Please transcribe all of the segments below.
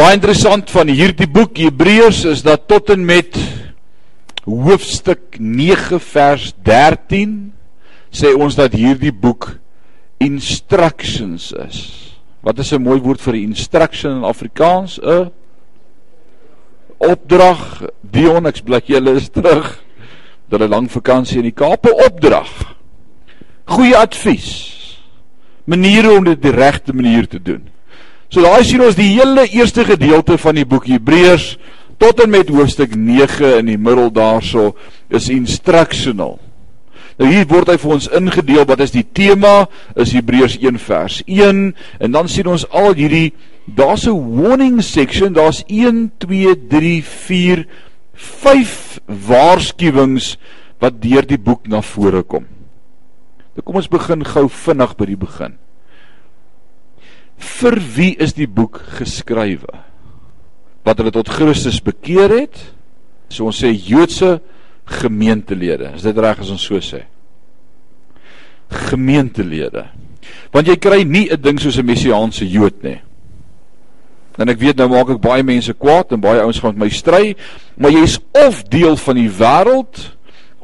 Baie interessant van hierdie boek Hebreërs is dat tot en met hoofstuk 9 vers 13 sê ons dat hierdie boek instructions is. Wat is 'n mooi woord vir instruction in Afrikaans? 'n Opdrag. Dion, ek blik julle is terug. 'n lang vakansie in die Kaap 'n opdrag. Goeie advies. Maniere om dit die regte manier te doen. So daai sien ons die hele eerste gedeelte van die boek Hebreërs tot en met hoofstuk 9 in die middel daarso is instructional. Nou hier word hy vir ons ingedeel wat is die tema is Hebreërs 1 vers 1 en dan sien ons al hierdie daar's 'n warning section, daar's 1 2 3 4 5 waarskuwings wat deur die boek na vore kom. Nou kom ons begin gou vinnig by die begin. Vir wie is die boek geskrywe? Wat hulle tot Christus bekeer het? So ons sê Joodse gemeentelede. Is dit reg as ons so sê? Gemeentelede. Want jy kry nie 'n ding soos 'n messiaanse Jood nie. En ek weet nou maak ek baie mense kwaad en baie ouens gaan met my stry, maar jy's of deel van die wêreld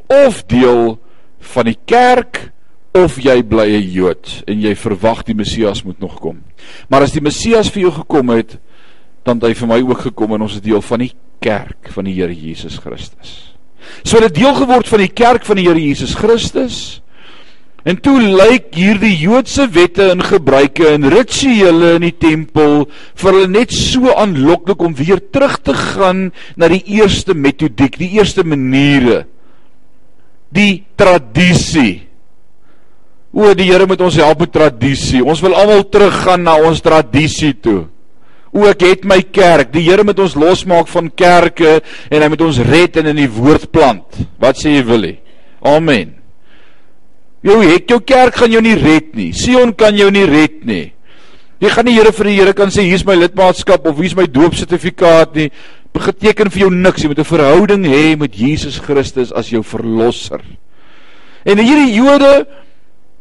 of deel van die kerk of jy bly 'n Jood en jy verwag die Messias moet nog kom. Maar as die Messias vir jou gekom het, dan het hy vir my ook gekom en ons is deel van die kerk van die Here Jesus Christus. So het deel geword van die kerk van die Here Jesus Christus. En toe lyk hierdie Joodse wette en gebruike en rituele in die tempel vir hulle net so aanloklik om weer terug te gaan na die eerste metodiek, die eerste maniere. Die tradisie. O, die Here moet ons help met tradisie. Ons wil almal teruggaan na ons tradisie toe. O ek het my kerk. Die Here moet ons losmaak van kerke en hy moet ons red en in die woord plant. Wat sê jy wil hê? Amen. Jou het jou kerk gaan jou nie red nie. Sion kan jou nie red nie. Jy gaan nie Here vir die Here kan sê hier's my lidmaatskap of hier's my doopsertifikaat nie. Beteken vir jou niks. Jy moet 'n verhouding hê met Jesus Christus as jou verlosser. En hierdie Jode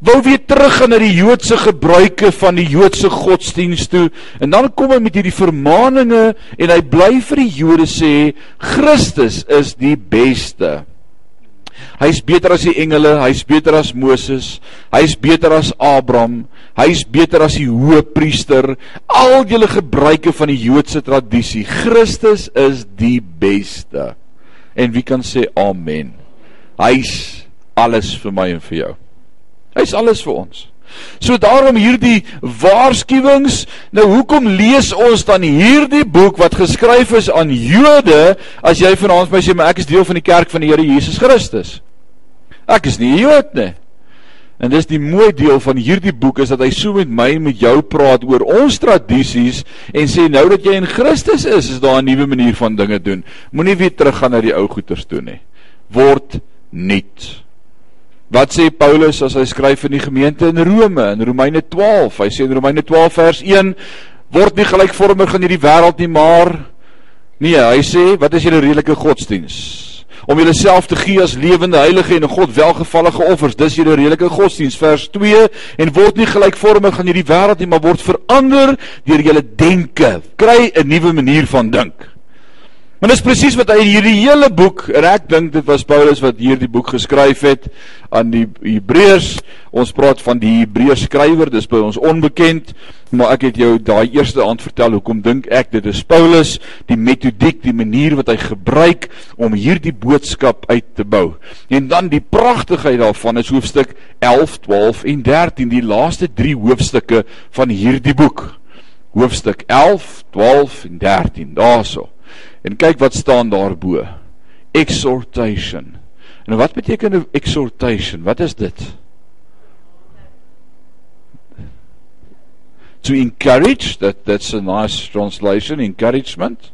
wou weer terug na die Joodse gebruike van die Joodse godsdienst toe en dan kom hy met hierdie vermaninge en hy bly vir die Jode sê Christus is die beste. Hy's beter as die engele, hy's beter as Moses, hy's beter as Abraham, hy's beter as die hoëpriester. Al julle gebruike van die Joodse tradisie, Christus is die beste. En wie kan sê amen? Hy's alles vir my en vir jou. Hy's alles vir ons. So daarom hierdie waarskuwings. Nou hoekom lees ons dan hierdie boek wat geskryf is aan Jode as jy vanaand my sê maar ek is deel van die kerk van die Here Jesus Christus? Ek is nie 'n Jood nie. En dis die mooi deel van hierdie boek is dat hy so met my en met jou praat oor ons tradisies en sê nou dat jy in Christus is, is daar 'n nuwe manier van dinge doen. Moenie weer teruggaan na die ou goeters toe nie. Word nuut. Wat sê Paulus as hy skryf in die gemeente in Rome in Romeine 12? Hy sê in Romeine 12 vers 1 word nie gelykvormig aan hierdie wêreld nie, maar nee, hy sê wat is julle redelike godsdiens? Om julleself te gee as lewende heilige en 'n God welgevallige offers, dis julle redelike godsdiens vers 2 en word nie gelykvormig aan hierdie wêreld nie, maar word verander deur julle denke. Kry 'n nuwe manier van dink. Maar dis presies wat hy hierdie hele boek, en ek dink dit was Paulus wat hierdie boek geskryf het aan die Hebreërs. Ons praat van die Hebreërs skrywer, dis by ons onbekend, maar ek het jou daai eerste aand vertel hoekom dink ek dit is Paulus, die metodiek, die manier wat hy gebruik om hierdie boodskap uit te bou. En dan die pragtigheid daarvan is hoofstuk 11, 12 en 13, die laaste 3 hoofstukke van hierdie boek. Hoofstuk 11, 12 en 13, daarso. En kyk wat staan daarbo. Exhortation. En wat beteken exhortation? Wat is dit? To encourage, that that's a nice translation, encouragement.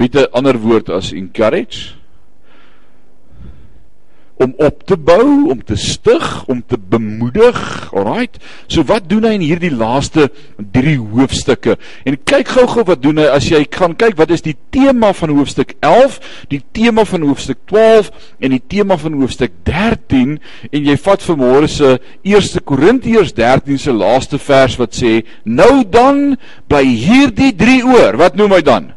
Bietjie ander woord as encourage. Om op te bou, om te stig, om te bemoedig. Alraight. So wat doen hy in hierdie laaste 3 hoofstukke? En kyk gou-gou wat doen hy as jy gaan kyk wat is die tema van hoofstuk 11, die tema van hoofstuk 12 en die tema van hoofstuk 13 en jy vat vanmôre se 1 Korintiërs 13 se laaste vers wat sê: "Nou dan by hierdie 3 oor, wat noem hy dan?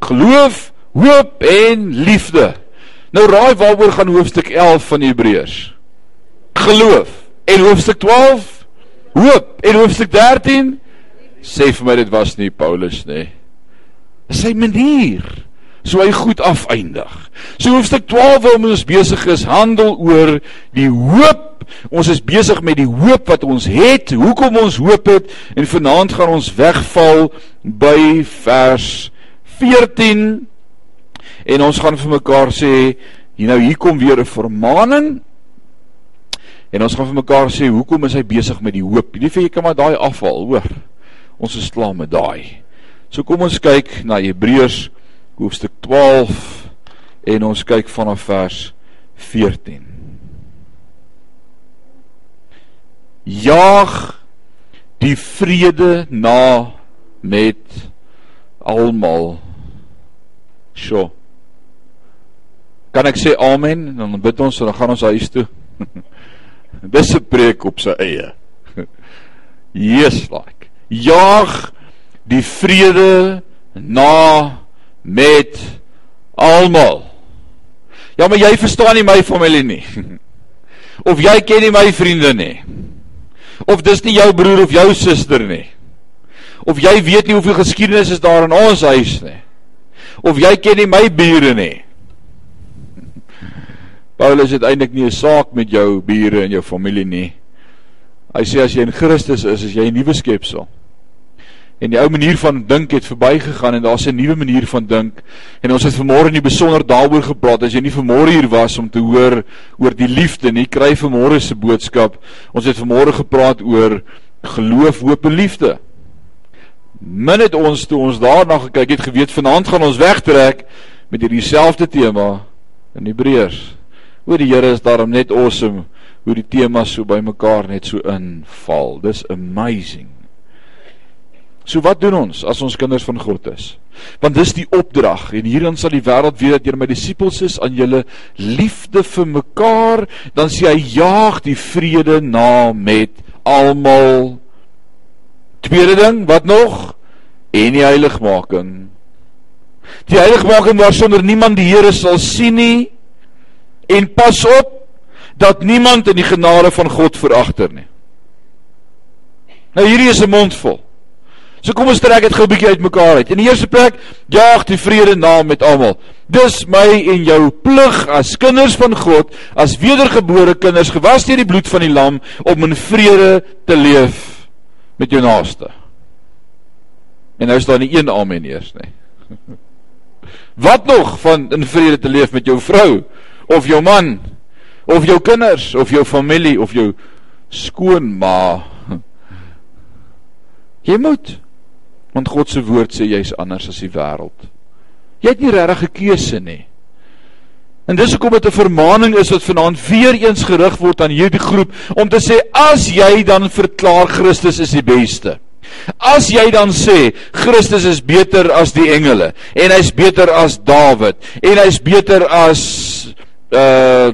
Geloof, hoop en liefde." Nou raai waaroor gaan hoofstuk 11 van Hebreërs? Geloof. En hoofstuk 12? Hoop. En hoofstuk 13? Sê vir my dit was nie Paulus nie. Sy manier so hy goed afeindig. So hoofstuk 12 waarom ons besig is handel oor die hoop. Ons is besig met die hoop wat ons het, hoekom ons hoop het en vanaand gaan ons wegval by vers 14 en ons gaan vir mekaar sê hier nou hier kom weer 'n vermaaning en ons gaan vir mekaar sê hoekom is hy besig met die hoop? Nie vir jy kan maar daai afval hoor. Ons is klaar met daai. So kom ons kyk na Hebreërs hoofstuk 12 en ons kyk vanaf vers 14 jaag die vrede na met almal. Sjoe Kan ek sê amen? Dan bid ons en dan gaan ons huis toe. Dis 'n preek op sy eie. Jesus like. Jaag die vrede na met almal. Ja, maar jy verstaan nie my familie nie. Of jy ken nie my vriende nie. Of dis nie jou broer of jou suster nie. Of jy weet nie hoeveel geskiedenis is daar in ons huis nie. Of jy ken nie my bure nie. Paulus het eintlik nie 'n saak met jou bure en jou familie nie. Hy sê as jy in Christus is, is jy 'n nuwe skepsel. En die ou manier van dink het verbygegaan en daar's 'n nuwe manier van dink. En ons het vanmôre nie besonder daaroor gepraat as jy nie vanmôre hier was om te hoor oor die liefde nie, kry vanmôre se boodskap. Ons het vanmôre gepraat oor geloof, hoop en liefde. Min het ons toe ons daarna gekyk het geweet vanaand gaan ons wegtrek met hierdie selfde tema in Hebreërs. Oor die Here is daarom net awesome hoe die temas so bymekaar net so inval. Dis amazing. So wat doen ons as ons kinders van God is? Want dis die opdrag en hierin sal die wêreld weet dat julle my disippels is aan julle liefde vir mekaar, dan sê hy jaag die vrede na met almal. Tweede ding, wat nog? En die heiligmaking. Die heiligmaking waar sonder niemand die Here sal sien nie en pas op dat niemand in die genade van God veragter nie. Nou hierdie is 'n mond vol. So kom ons trek dit gou 'n bietjie uitmekaar uit. In die eerste plek, jaag die vrede na met almal. Dis my en jou plig as kinders van God, as wedergebore kinders gewas deur die bloed van die lam om in vrede te leef met jou naaste. En nou is daar nie een amen eers nie. Wat nog van in vrede te leef met jou vrou? Of jou man of jou kinders of jou familie of jou skoonma. Jy moet want God se woord sê jy's anders as die wêreld jy het nie regtig 'n keuse nie. En dis hoekom dit 'n vermaaning is wat vanaand weer eens gerig word aan hierdie groep om te sê as jy dan verklaar Christus is die beste As jy dan sê Christus is beter as die engele en hy's beter as Dawid en hy's beter as uh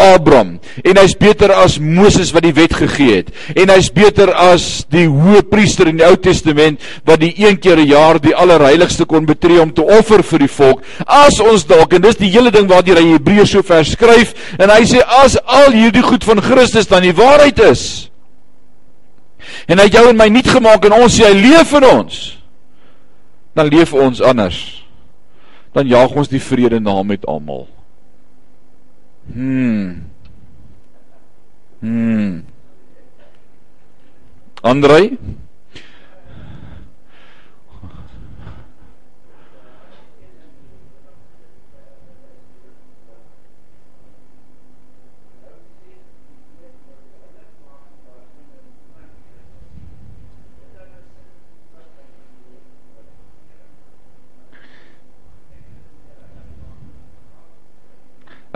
Abraham en hy's beter as Moses wat die wet gegee het. En hy's beter as die hoë priester in die Ou Testament wat die een keer 'n jaar die allerheiligste kon betree om te offer vir die volk. As ons dalk en dis die hele ding waardeur hy Hebreërs so verskryf en hy sê as al hierdie goed van Christus dan die waarheid is en hy jou en my nuut gemaak en ons sê hy leef in ons dan leef ons anders. Dan jaag ons die vrede na met almal Hmm. Hmm. Andrei?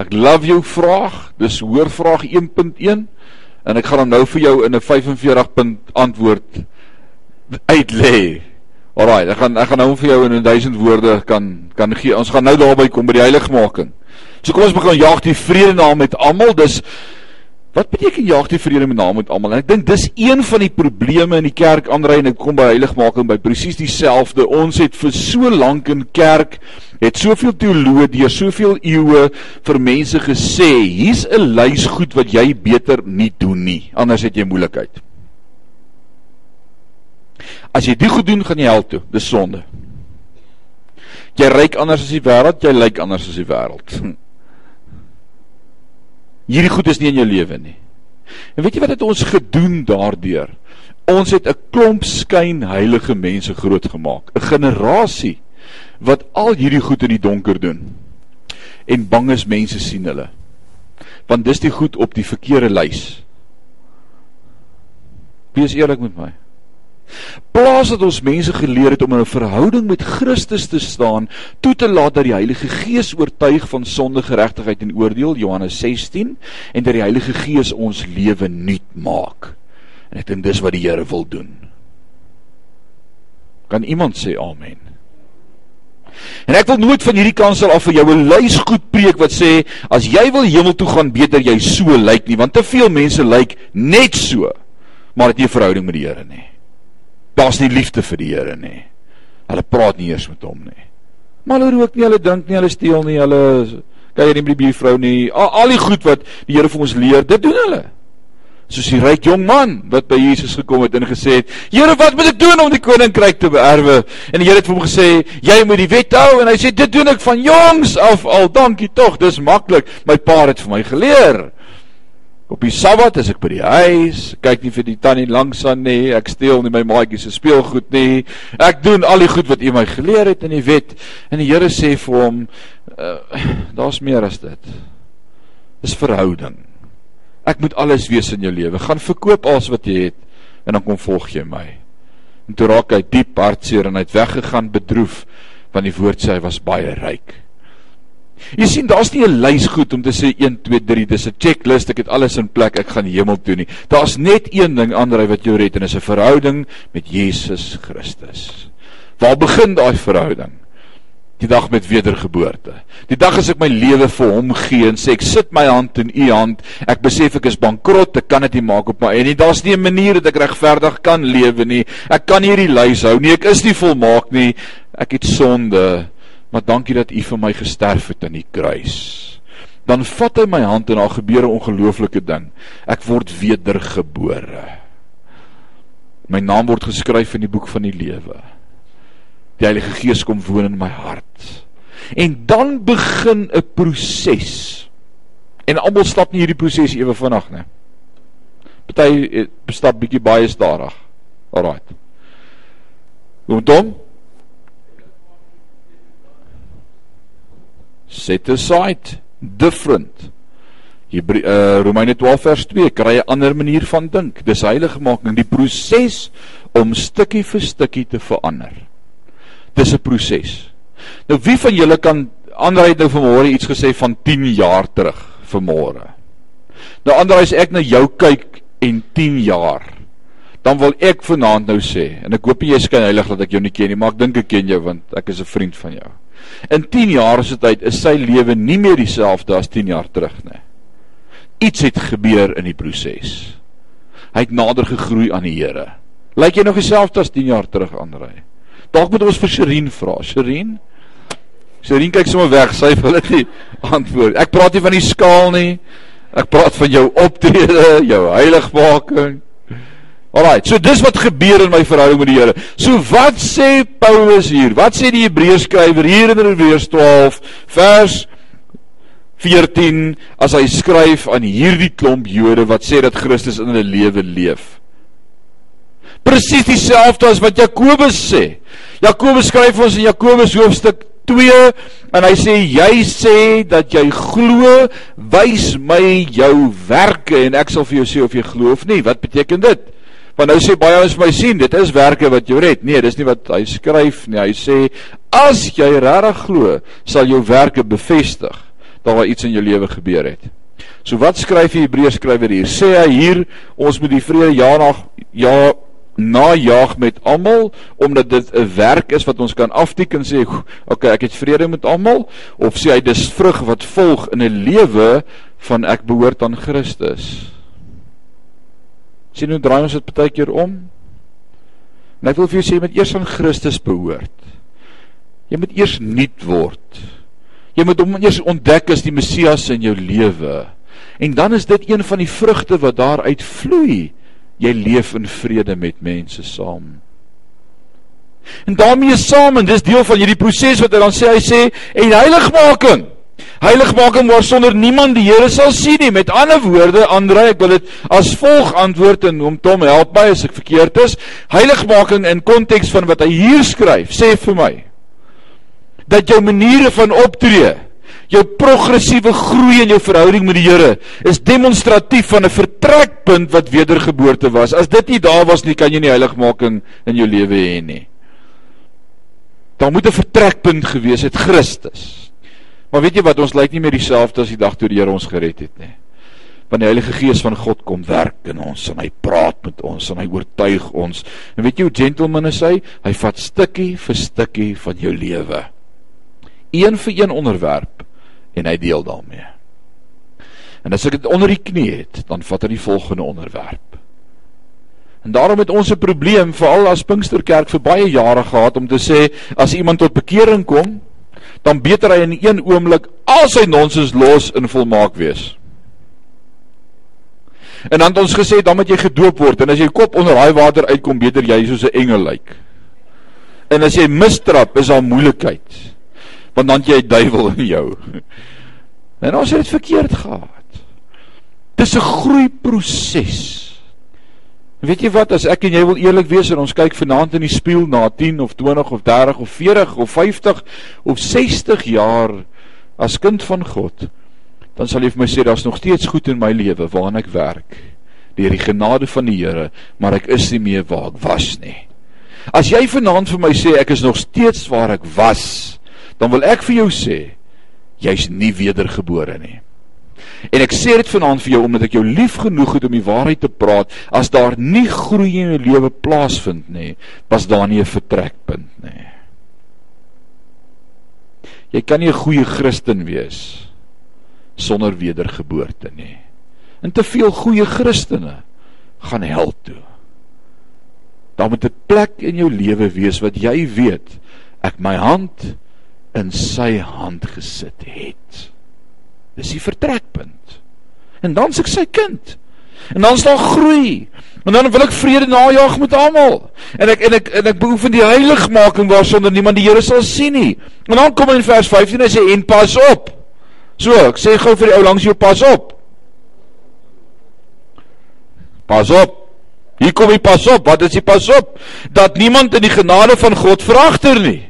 Ek love jou vraag. Dis hoor vraag 1.1 en ek gaan hom nou vir jou in 'n 45 punt antwoord uitlê. Alraai, ek gaan ek gaan nou vir jou in 1000 woorde kan kan gee. Ons gaan nou daarby kom by die heiligmaking. So kom ons begin jaag die vrede naam met almal. Dis Wat beteken jaag die vrede met naam met almal? Ek dink dis een van die probleme in die kerk aanry en ek kom by heiligmaking by presies dieselfde. Ons het vir so lank in kerk het soveel teoloë deur soveel eeue vir mense gesê, hier's 'n lys goed wat jy beter nie doen nie, anders het jy moeilikheid. As jy dit goed doen, gaan jy hel toe. Dis sonde. Jy ryk anders as die wêreld, jy lyk anders as die wêreld. Hierdie goed is nie in jou lewe nie. En weet jy wat het ons gedoen daardeur? Ons het 'n klomp skyn heilige mense grootgemaak, 'n generasie wat al hierdie goed in die donker doen. En bang is mense sien hulle. Want dis die goed op die verkeerde lys. Wees eerlik met my. Plaas dat ons mense geleer het om in 'n verhouding met Christus te staan, toe te laat dat die Heilige Gees oortuig van sonde, geregtigheid en oordeel, Johannes 16, en dat die Heilige Gees ons lewe nuut maak. En ek dink dis wat die Here wil doen. Kan iemand sê amen? En ek wil nooit van hierdie kansel af vir jou 'n lys goed preek wat sê as jy wil hemel toe gaan beter jy so lyk nie want te veel mense lyk net so maar het nie 'n verhouding met die Here nie. Daar's nie liefde vir die Here nie. Hulle praat nie eers met hom nie. Maar hulle rook nie, hulle dink nie, hulle steel nie, hulle kuier nie met die buurvrou nie. Al, al die goed wat die Here vir ons leer, dit doen hulle. Soos die ryk jong man wat by Jesus gekom het en gesê het: "Here, wat moet ek doen om die koninkryk te beerwe?" En die Here het vir hom gesê: "Jy moet die wet hou." En hy sê: "Dit doen ek van jongs af al. Dankie tog, dis maklik. My pa het vir my geleer." Op die Sabbat as ek by die huis, kyk nie vir die tannie langs aan nie, ek steel nie my maatjie se speelgoed nie. Ek doen al die goed wat U my geleer het in die wet. En die Here sê vir hom, uh, daar's meer as dit. Dis verhouding. Ek moet alles wees in jou lewe. Gaan verkoop alles wat jy het en dan kom volg jy my. En toe raak hy diep hartseer en hy het weggegaan bedroef want die woord sê hy was baie ryk. Jy sien, daar's nie 'n lys goed om te sê 1 2 3, dis 'n checklist, ek het alles in plek, ek gaan hemel toe nie. Daar's net een ding aanry wat jou red en dis 'n verhouding met Jesus Christus. Waar begin daai verhouding? Die dag met wedergeboorte. Die dag as ek my lewe vir hom gee en sê ek sit my hand in u hand, ek besef ek is bankrot, ek kan dit nie maak op my eie nie. Daar's nie 'n manier dat ek regverdig kan lewe nie. Ek kan hierdie lys hou nie. Ek is nie volmaak nie. Ek het sonde maar dankie dat u vir my gesterf het aan die kruis. Dan vat hy my hand en daar gebeur 'n ongelooflike ding. Ek word wedergebore. My naam word geskryf in die boek van die lewe. Die Heilige Gees kom woon in my hart. En dan begin 'n proses. En almal stap nie hierdie proses ewe vinnig nie. Party stap bietjie baie stadig. Alraai. Kom dan. Set aside different Hebreë uh, Romeine 12 vers 2 kry 'n ander manier van dink. Dis heiligmaking, die proses om stukkie vir stukkie te verander. Dis 'n proses. Nou wie van julle kan ander het nou vanmôre iets gesê van 10 jaar terug vanmôre. Nou ander as ek na jou kyk en 10 jaar dan wil ek vanaand nou sê en ek hoop jy skyn heilig dat ek jou nie ken nie, maar ek dink ek ken jou want ek is 'n vriend van jou. In 10 jaar se tyd is sy lewe nie meer dieselfde as 10 jaar terug nie. Iets het gebeur in die proses. Hy het nader gegroei aan die Here. Lyk jy nog dieselfde as 10 jaar terug aanry? Dalk moet ons vir Sherin vra. Sherin? Sherin kyk sommer weg. Sy wil dit nie antwoord. Ek praat nie van die skaal nie. Ek praat van jou optrede, jou heiligmaking. Alraai, so dis wat gebeur in my verhouding met die Here. So wat sê Paulus hier? Wat sê die Hebreërs skrywer hier in Hebreërs 12 vers 14 as hy skryf aan hierdie klomp Jode wat sê dat Christus in hulle lewe leef? Presies dieselfde as wat Jakobus sê. Jakobus skryf ons in Jakobus hoofstuk 2 en hy sê jy sê dat jy glo, wys my jou werke en ek sal vir jou sê of jy glo of nie. Wat beteken dit? Want nou sê baie ons my sien, dit is werke wat jou red. Nee, dis nie wat hy skryf nie. Hy sê as jy regtig glo, sal jou werke bevestig daar waar iets in jou lewe gebeur het. So wat skryf die Hebreërs skrywer hier? Sê hy hier ons moet die vrede ja na ja najaag met almal omdat dit 'n werk is wat ons kan afteken sê okay ek het vrede met almal of sê hy dis vrug wat volg in 'n lewe van ek behoort aan Christus. Sien hoe draai ons dit baie keer om? En ek wil vir jou sê jy moet eers aan Christus behoort. Jy moet eers nuut word. Jy moet hom eers ontdek as die Messias in jou lewe. En dan is dit een van die vrugte wat daaruit vloei jy leef in vrede met mense saam. En daarmee saam en dis deel van hierdie proses wat hy dan sê hy sê en heiligmaking. Heiligmaking waar sonder niemand die Here sal sien nie. Met ander woorde, Andre, ek wil dit as volg antwoord en hom Tom help my as ek verkeerd is. Heiligmaking in konteks van wat hy hier skryf, sê vir my dat jou maniere van optree jou progressiewe groei in jou verhouding met die Here is demonstratief van 'n vertrekpunt wat wedergeboorte was. As dit nie daar was nie, kan jy nie heiligmaking in jou lewe hê nie. Daar moet 'n vertrekpunt gewees het Christus. Maar weet jy wat, ons lyk nie meer dieselfde as die dag toe die Here ons gered het nie. Want die Heilige Gees van God kom werk in ons en hy praat met ons en hy oortuig ons. En weet jy hoe gentleman is hy? Hy vat stukkie vir stukkie van jou lewe. Een vir een onderwerp en hy deel daarmee. En as ek dit onder die knie het, dan vat hy die volgende onderwerp. En daarom het ons 'n probleem veral as Pinksterkerk vir baie jare gehad om te sê as iemand tot bekering kom, dan beter hy in een oomblik al sy nonsens los in volmaak wees. En dan het ons gesê dan moet jy gedoop word en as jy kop onder daai water uitkom beter jy soos 'n engel lyk. En as jy mistrap is daar moeilikheid want dan jy duiwel in jou. En ons het dit verkeerd gehad. Dis 'n groeiproses. Weet jy wat as ek en jy wil eerlik wees en ons kyk vanaand in die spieël na 10 of 20 of 30 of 40 of 50 of 60 jaar as kind van God, dan sal jy vir my sê daar's nog steeds goed in my lewe waaraan ek werk deur die genade van die Here, maar ek is nie meer waar ek was nie. As jy vanaand vir my sê ek is nog steeds waar ek was, dan wil ek vir jou sê jy's nie wedergebore nie. En ek sê dit vanaand vir jou omdat ek jou lief genoeg het om die waarheid te praat. As daar nie groei in jou lewe plaasvind nie, was daar nie 'n vertrekpunt nie. Jy kan nie 'n goeie Christen wees sonder wedergeboorte nie. En te veel goeie Christene gaan hel toe. Daar moet 'n plek in jou lewe wees wat jy weet ek my hand in sy hand gesit het. Dis die vertrekpunt. En dan s'ek sy kind. En dan staan groei. En dan wil ek vrede najag met almal. En ek en ek en ek beoefen die heiligmaking waarsonder niemand die Here sal sien nie. En dan kom in vers 15 hy sê en pas op. So, ek sê gou vir die ou langs jou pas op. Pas op. Hier kom hy pas op. Wat is die pas op? Dat niemand in die genade van God veragter nie.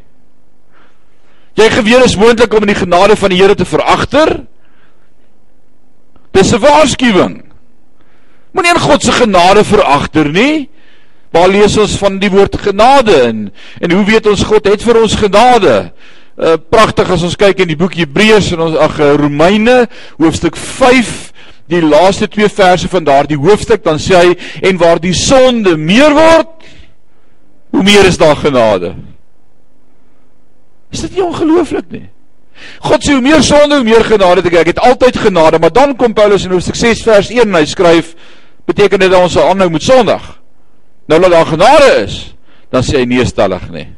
Jy geweet is moontlik om in die genade van die Here te veragter. Dis 'n waarskuwing. Moenie in God se genade veragter nie. Waar lees ons van die woord genade in? En hoe weet ons God het vir ons genade? Uh pragtig as ons kyk in die boek Hebreërs en ons ag eh, Romeine hoofstuk 5 die laaste twee verse van daardie hoofstuk dan sê hy en waar die sonde meer word hoe meer is daar genade Is dit nie ongelooflik nie? God sê hoe meer sonde, hoe meer genade ek. Ek het altyd genade, maar dan kom Paulus in Hoofstuk 6 vers 1 en hy skryf beteken dit dat ons aanhou met sondig. Nou dat daar genade is, dan sê hy nee stellig nie.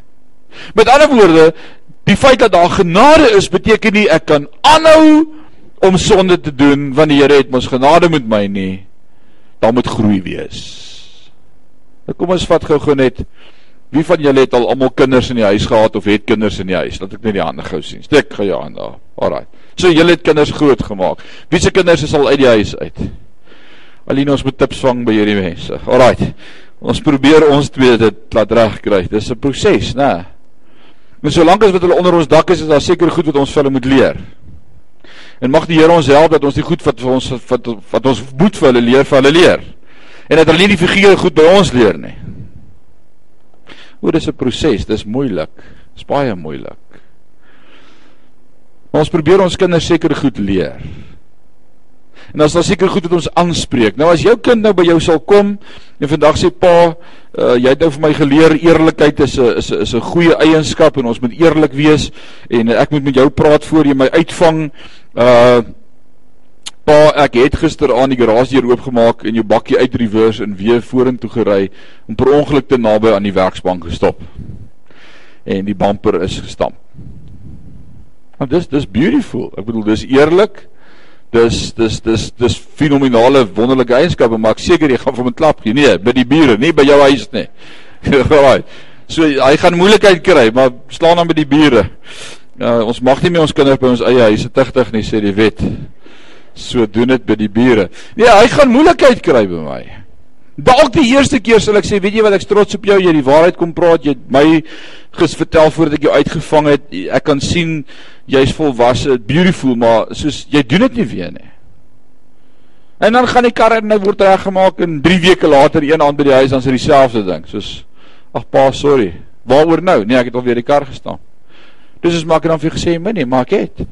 Met ander woorde, die feit dat daar genade is beteken nie ek kan aanhou om sonde te doen want die Here het mos genade met my nie. Daar moet groei wees. Nou kom ons vat gou-gou net Wie van julle het al almal kinders in die huis gehad of het kinders in die huis? Laat ek net die hande gou sien. Steek gou jou hand daar. Alraai. So julle het kinders groot gemaak. Wie se kinders is al uit die huis uit? Alleen ons moet tips vang by hierdie mense. Alraai. Ons probeer ons twee dit laat regkry. Dis 'n proses, né? Maar solank as wat hulle onder ons dak is, is daar seker goed wat ons vir hulle moet leer. En mag die Here ons help dat ons die goed wat vir ons wat wat ons moet vir hulle leer, vir hulle leer. En dat hulle nie die figure goed by ons leer nie. O, dis 'n proses, dis moeilik. Dis baie moeilik. Ons probeer ons kinders seker goed leer. En as daar seker goed wat ons aanspreek. Nou as jou kind nou by jou sal kom en vandag sê pa, uh, jy het nou vir my geleer eerlikheid is 'n is 'n is 'n goeie eienskap en ons moet eerlik wees en ek moet met jou praat voor jy my uitvang. Uh Pa, ek het gister aan die garagedeur oopgemaak en jou bakkie uit reverse en weer vorentoe gery en per ongeluk te naby aan die werksbank gestop. En die bumper is gestamp. Want dis dis beautiful. Ek bedoel dis eerlik. Dis dis dis dis fenominale wonderlike eienskappe, maar ek seker jy gaan vir 'n klap gee. Nee, by die bure, nie by jou huis nie. Alraai. so hy gaan moeilikheid kry, maar slaan dan by die bure. Uh, ons mag nie meer ons kinders by ons eie huise tigtig nie, sê die wet. So doen dit by die bure. Nee, hy gaan moeilikheid kry by my. Dalk die eerste keer sal ek sê, weet jy wat, ek's trots op jou, jy die waarheid kom praat, jy het my ges vertel voordat ek jou uitgevang het. Ek kan sien jy's volwasse, beautiful, maar soos jy doen dit nie weer nie. En dan gaan die kar en hy word reggemaak en 3 weke later een aand by die huis dan sê dieselfde ding, soos ag pa, sorry. Waaroor nou? Nee, ek het alweer die kar gestaan. Dis is maak dan vir gesê, "Minnie, maak dit."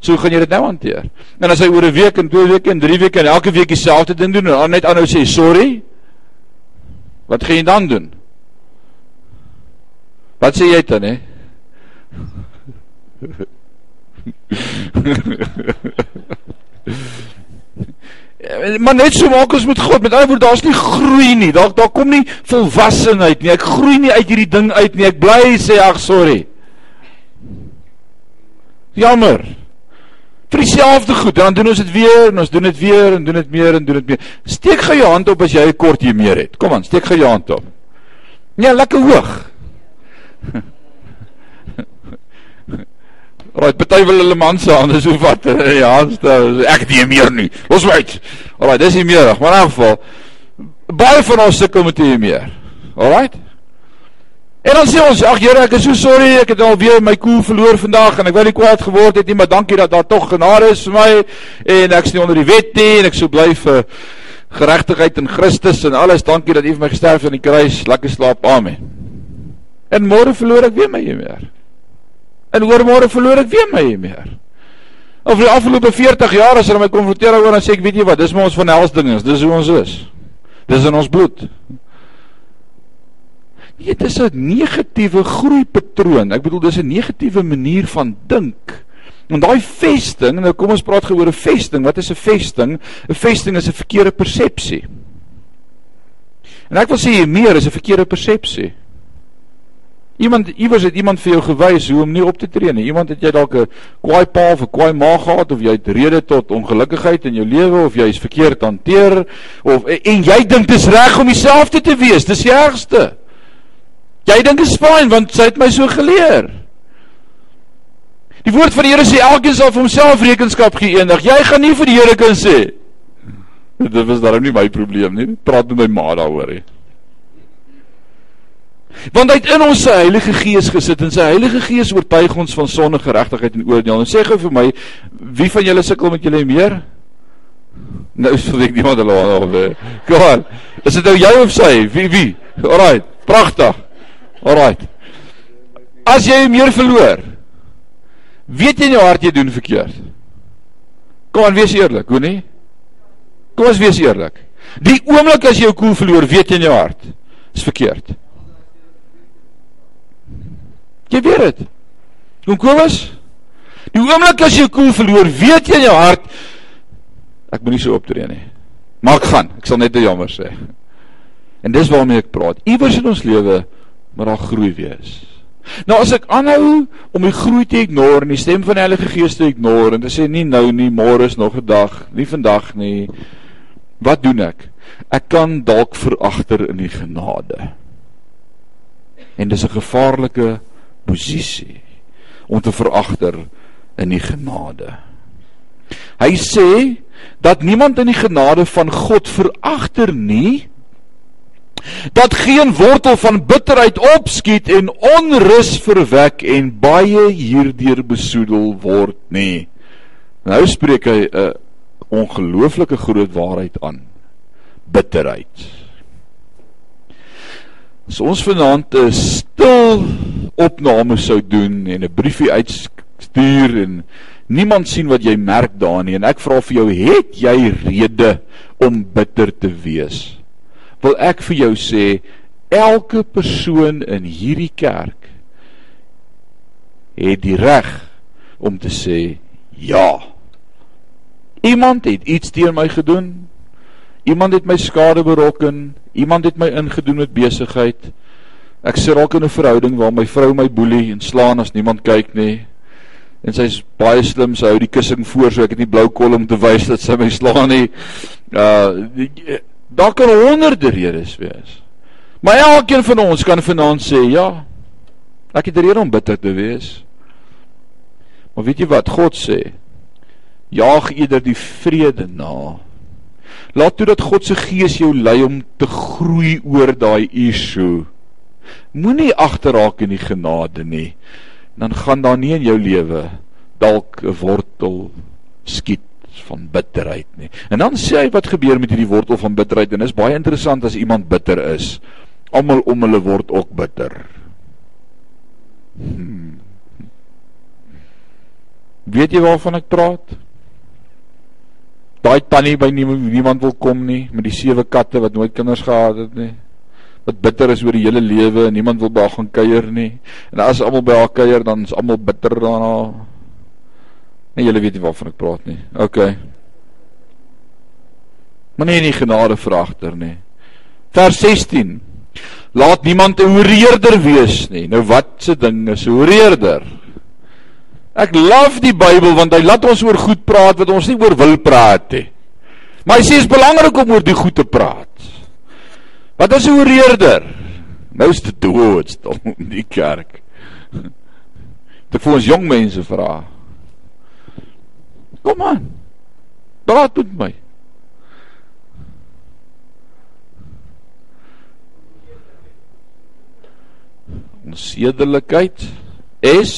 So gaan jy dit nou hanteer. En as hy oor 'n week en 2 weke en 3 weke en elke week dieselfde ding doen en dan net aanhou sê sorry, wat gaan jy dan doen? Wat sê jy dan hè? maar net so maak ons met God. Met ander woorde, daar's nie groei nie. Daar daar kom nie volwassenheid nie. Ek groei nie uit hierdie ding uit nie. Ek bly sê ag sorry. Jammer vir dieselfde goed, dan doen ons dit weer en ons doen dit weer en doen dit meer en doen dit meer. Steek gou jou hand op as jy 'n kort hier meer het. Kom aan, steek gou jou hand op. Nee, lekker hoog. Alraai, party wil hulle man se hande so vat. Ja, ek het nie meer nie. Los my uit. Alraai, dis nie meer, maar in elk geval baie van ons sukkel met hier meer. Alraai? En dan sê ons, ag Here, ek is so sorry, ek het alweer my koel verloor vandag en ek wou nie kwaad geword het nie, maar dankie dat daar tog genade is vir my en ek is nie onder die wet nie en ek sou bly vir geregtigheid in Christus en alles. Dankie dat U vir my gesterf het aan die kruis. Lekker slaap. Amen. En môre verloor ek weer my meer. En oor môre verloor ek weer my meer. Of die afgelope 40 jaar as hulle my konfronteer oor dan sê ek, weet jy wat, dis maar ons van hels dinge, dis hoe ons is. Dis in ons bloed. Nee, dit is 'n negatiewe groeipatroon. Ek bedoel dis 'n negatiewe manier van dink. En daai vesting, nou kom ons praat geoor 'n vesting. Wat is 'n vesting? 'n Vesting is 'n verkeerde persepsie. En ek wil sê meer is 'n verkeerde persepsie. Iemand iewers het iemand vir jou gewys hoe om nie op te tree nie. Iemand het jy dalk 'n kwaai pa of 'n kwaai ma gehad of jy het rede tot ongelukkigheid in jou lewe of jy is verkeerd hanteer of en jy dink dit is reg om dieselfde te wees. Dis die ergste. Jy dink is fyn want sy het my so geleer. Die woord van die Here sê elkeen sal vir homself rekenskap gee eendag. Jy gaan nie vir die Here kan sê. Dit was daarom nie my probleem nie. Praat met my ma daaroor hè. Want hy het in ons sy Heilige Gees gesit en sy Heilige Gees oortuig ons van sonde, geregtigheid en oordeel. En sê gou vir my, wie van julle sukkel met julle meer? Nou sê ek niemand hulle al. Kom aan. Is dit nou jy of sy? Wie wie? Alraai, pragtig. Alraight. As jy meer verloor, weet jy in jou hart jy doen verkeerd. Kom aan, wees eerlik, hoe nie? Kom ons wees eerlik. Die oomblik as jy jou koel verloor, weet jy in jou hart is verkeerd. Jy weet dit. Kom ons. Die oomblik as jy jou koel verloor, weet jy in jou hart ek moet nie so optree nie. Maar ek gaan, ek sal net te jammer sê. En dis waarmee ek praat. Iewers in ons lewe maar daar groei wees. Nou as ek aanhou om die groei te ignore en die stem van die Heilige Gees te ignore en te sê nie nou nie, môre is nog 'n dag, nie vandag nie. Wat doen ek? Ek kan dalk veragter in die genade. En dis 'n gevaarlike posisie om te veragter in die genade. Hy sê dat niemand in die genade van God veragter nie, dat geen wortel van bitterheid opskiet en onrus verwek en baie hierdeur besoedel word nie. Nou spreek hy 'n ongelooflike groot waarheid aan. Bitterheid. As ons vanaand 'n stil opname sou doen en 'n briefie uit stuur en niemand sien wat jy merk daarin en ek vra vir jou, het jy rede om bitter te wees? Wil ek vir jou sê, elke persoon in hierdie kerk het die reg om te sê ja. Iemand het iets teen my gedoen. Iemand het my skade berokken. Iemand het my ingedoen met besigheid. Ek sit dalk in 'n verhouding waar my vrou my boelie en slaan as niemand kyk nie. En sy's baie slim, sy hou die kussing voor so ek het nie blou kol om te wys dat sy my slaan nie. Uh daar kan honderde redes wees. Maar elkeen van ons kan vanaand sê, ja, ek het rede om bitter te wees. Maar weet jy wat God sê? Jaag eerder die vrede na. Laat toe dat God se gees jou lei om te groei oor daai issue. Moenie agterraak in die genade nie. Dan gaan daar nie in jou lewe dalk 'n wortel skiet van bitterheid nie. En dan sê hy wat gebeur met hierdie wortel van bitterheid en is baie interessant as iemand bitter is. Almal om hulle word ook bitter. Hmm. Weet jy waarvan ek praat? Daai tannie by niemand wil kom nie met die sewe katte wat nooit kinders gehad het nie wat bitter is oor die hele lewe en niemand wil by haar gaan kuier nie. En as almal by haar kuier, dan is almal bitter daarna. Nee, julle weet nie waarvan ek praat nie. OK. Maar nee, nie genade vragter nie. Vers 16. Laat niemand 'n hoereerder wees nie. Nou wat se ding is 'n hoereerder? Ek love die Bybel want hy laat ons oor goed praat wat ons nie oor wil praat nie. Maar hy sê dit is belangrik om oor die goed te praat. Wat is 'n oreerder? Nou is dit dood stom in die kerk. Dit vir ons jong mense vra. Kom aan. Praat met my. Ons sedelikheid is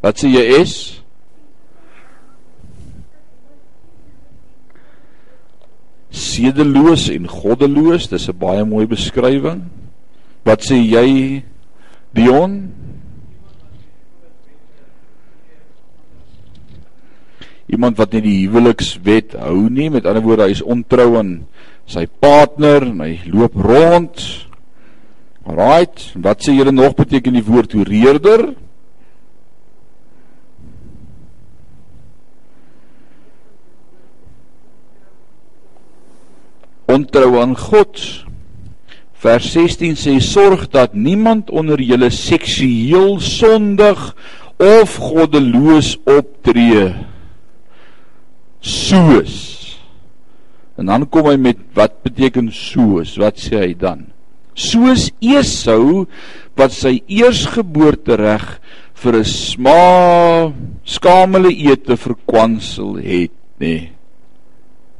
Wat sê jy is? sedeloos en goddeloos, dis 'n baie mooi beskrywing. Wat sê jy Dion? Iemand wat nie die huwelikswet hou nie, met ander woorde hy is ontrou aan sy partner en hy loop rond. Alraight, wat sê julle nog beteken die woord hoereerder? ontrou aan God. Vers 16 sê sorg dat niemand onder julle seksueel sondig of goddeloos optree soos. En dan kom hy met wat beteken soos? Wat sê hy dan? Soos Esau wat sy eersgeboortereg vir 'n sma skamele ete verkwansel het, nê. Nee.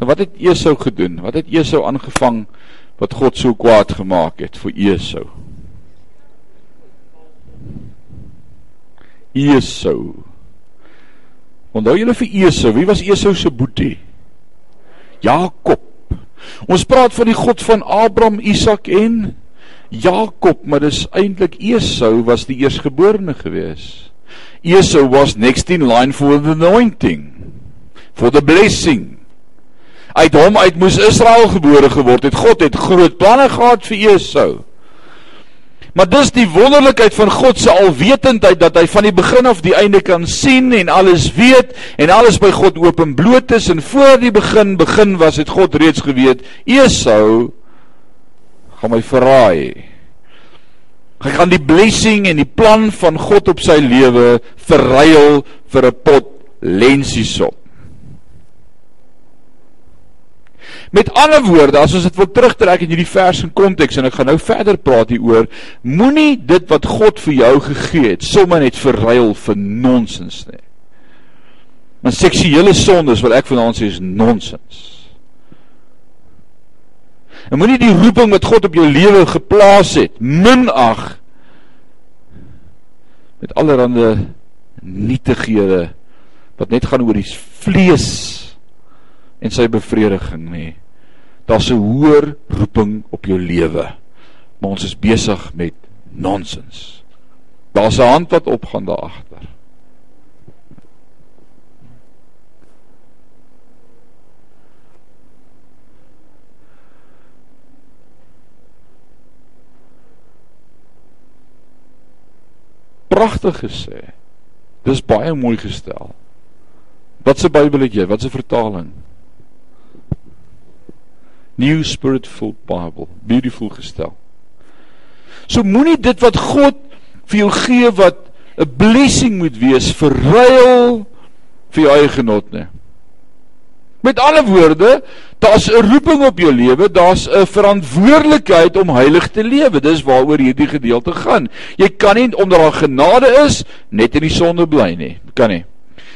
Nou wat het Esau gedoen? Wat het Esau aangevang wat God so kwaad gemaak het vir Esau? Esau. Onthou julle vir Esau, wie was Esau se boetie? Jakob. Ons praat van die God van Abraham, Isak en Jakob, maar dis eintlik Esau was die eersgeborene gewees. Esau was next in line for the anointing, for the blessing uit hom uit moes Israel gebore geword het. God het groot planne gehad vir Esau. Maar dis die wonderlikheid van God se alwetendheid dat hy van die begin af die einde kan sien en alles weet en alles by God openbloot is en voor die begin begin was het God reeds geweet Esau gaan my verraai. Hy gaan die blessing en die plan van God op sy lewe verruil vir 'n pot lensiesop. Met ander woorde, as ons dit wil terugtrek in hierdie vers in konteks en ek gaan nou verder praat hieroor, moenie dit wat God vir jou gegee het sommer net verruil vir nonsens nie. Maar seksuele sondes wat ek vanaand sê is nonsens. En moenie die roeping wat God op jou lewe geplaas het minag met allerlei nietighede wat net gaan oor die vlees en sy bevrediging nie. Daar's 'n hoër roeping op jou lewe. Maar ons is besig met Nonsens. Daar's 'n hand wat opgaan daar agter. Pragtig gesê. Dis baie mooi gestel. Wat se Bybel het jy? Wat se vertaling? New Spiritful Bible. Beautiful gestel. So moenie dit wat God vir jou gee wat 'n blessing moet wees verruil vir jou eie genot nie. Met ander woorde, daar's 'n roeping op jou lewe, daar's 'n verantwoordelikheid om heilig te lewe. Dis waaroor hierdie gedeelte gaan. Jy kan nie omdat daar genade is net in die sonde bly nie. Kan nie.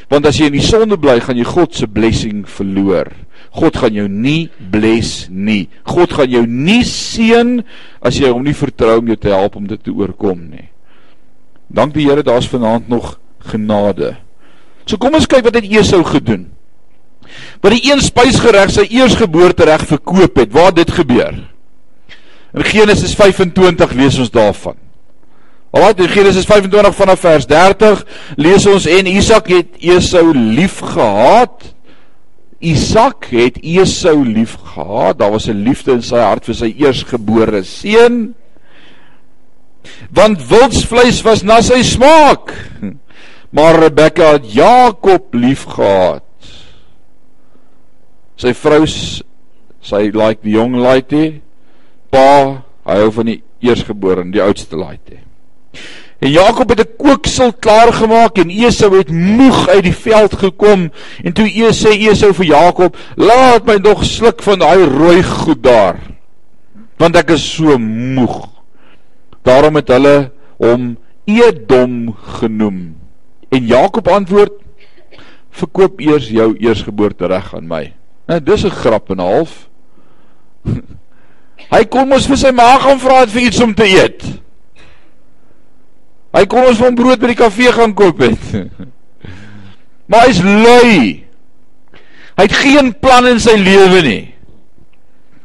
Want as jy in die sonde bly, gaan jy God se blessing verloor. God gaan jou nie bless nie. God gaan jou nie seën as jy hom nie vertrou om jou te help om dit te oorkom nie. Dank die Here, daar's vanaand nog genade. So kom ons kyk wat het Esau gedoen wat die een spysgereg sy eersgeboortereg verkoop het. Waar dit gebeur? In Genesis 25 lees ons daarvan. Alraai, in Genesis 25 vanaf vers 30 lees ons en Isak het Esau liefgehad. Isak het Esau liefgehad. Daar was 'n liefde in sy hart vir sy eersgebore seun. Want wildsvleis was na sy smaak. Maar Rebekka het Jakob liefgehad sy vrou sy like die jong laaitjie pa hy hou van die eersgebore die oudste laaitjie en Jakob het 'n kooksel klaar gemaak en Esau het moeg uit die veld gekom en toe Esau sê Esau vir Jakob laat my nog sluk van daai rooi goed daar want ek is so moeg daarom het hulle hom Edom genoem en Jakob antwoord verkoop eers jou eersgeboorte reg aan my Nou dis 'n grap en 'n half. Hy kom ons vir sy ma gaan vra het vir iets om te eet. Hy kom ons van brood by die kafee gaan koop het. Maar hy's lui. Hy het geen plan in sy lewe nie.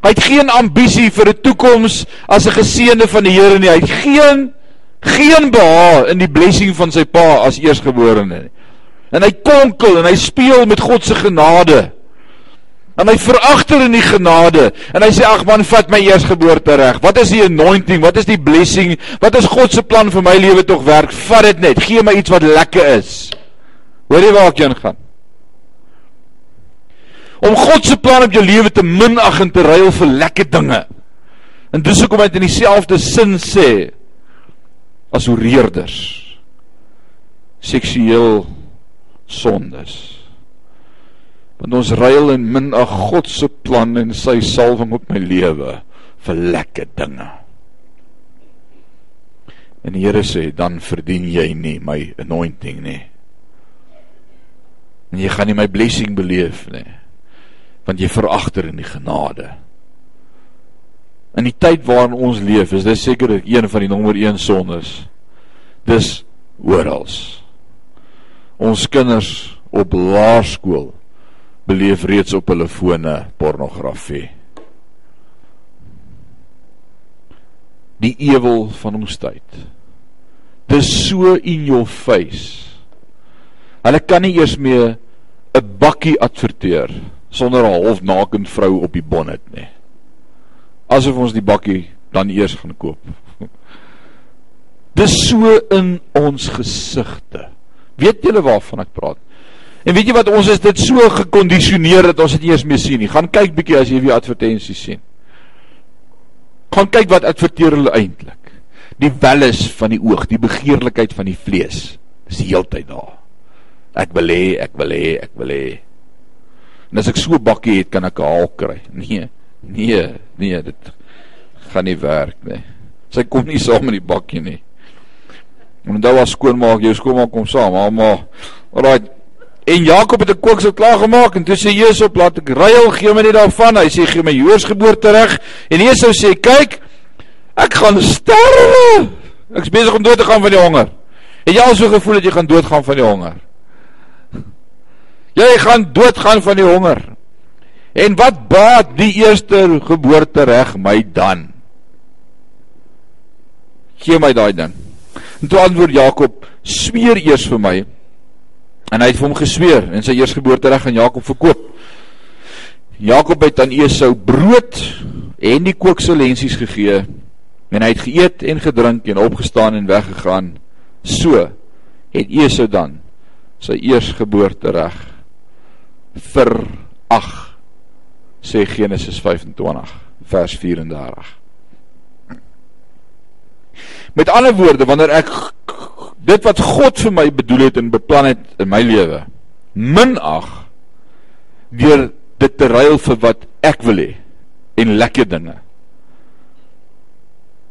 Hy het geen ambisie vir 'n toekoms as 'n geseënde van die Here nie. Hy het geen geen behaag in die blessing van sy pa as eersgeborene nie. En hy konkel en hy speel met God se genade. En hy veragter in die genade en hy sê ag man vat my eersgeboorte reg. Wat is die anointing? Wat is die blessing? Wat is God se plan vir my lewe tog werk? Vat dit net. Gee my iets wat lekker is. Hoor jy waar ek heen gaan? Om God se plan op jou lewe te minag en te ruil vir lekker dinge. En dis hoekom hy dit in dieselfde sin sê as oreerders. Seksueel sondes want ons ruil en minag God se plan en sy salwing op my lewe vir lekker dinge. En die Here sê dan verdien jy nie my anointing nie. En jy gaan nie my blessing beleef nie. Want jy veragter in die genade. In die tyd waarin ons leef, is dit seker een van die nommer 1 sondes. Dis oral. Ons kinders op laerskool beleef reeds op hulle fone pornografie. Die ewel van ons tyd. Dis so in your face. Hulle kan nie eers meer 'n bakkie adverteer sonder 'n halfnaken vrou op die bonnet nie. Asof ons die bakkie dan eers gaan koop. Dis so in ons gesigte. Weet julle waarvan ek praat? En weet jy wat ons is dit so gekondisioneer dat ons dit eers mee sien nie. Gaan kyk bietjie as jy weer advertensies sien. Gaan kyk wat adverteer hulle eintlik. Die welles van die oog, die begeerlikheid van die vlees. Dis die heeltyd daar. Ek wil hê, ek wil hê, ek wil hê. En as ek so 'n bakkie het, kan ek 'n haal kry. Nee. Nee, nee, dit gaan nie werk nie. Sy kom nie saam met die bakkie nie. En dan was skoonmaak, jou skoonmaak kom saam, maar alraai En Jakob het 'n kooksel klaar gemaak en toe sê Jesus laat ek ruil gee my net daarvan. Hy sê gee my Joos geboorte reg. En Esau sê kyk ek gaan sterwe. Ek's besig om dood te gaan van die honger. Het jy al so gevoel dat jy gaan doodgaan van die honger? Jy gaan doodgaan van die honger. En wat baat die eerste geboorte reg my dan? Gee my daai ding. En toe antwoord Jakob: "Sweer eers vir my." En hy het vir hom gesweer en sy eersgeboortereg aan Jakob verkoop. Jakob het aan Esau brood en die kookselensies gegee en hy het geëet en gedrink en opgestaan en weggegaan. So het Esau dan sy eersgeboortereg verag sê Genesis 25 vers 34. Met ander woorde, wanneer ek dit wat God vir my bedoel het en beplan het in my lewe minag deur dit te ruil vir wat ek wil hê en lekker dinge.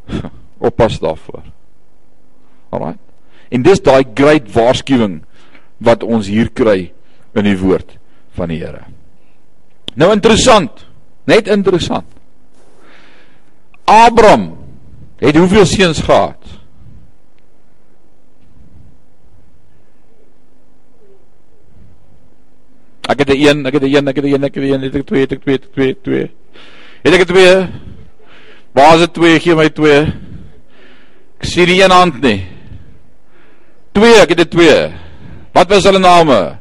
Oppas daarvoor. Alraai. En dis daai great waarskuwing wat ons hier kry in die woord van die Here. Nou interessant, net interessant. Abraham het hoeveel seuns gehad? Ek het 'n een, ek het 'n een, ek het 'n een, ek het 'n een, ek het twee, ek het twee, twee, twee. Het ek twee? Waar is dit twee? Gee my twee. Ek sien die een hand nie. Twee, ek het twee. Wat was hulle name?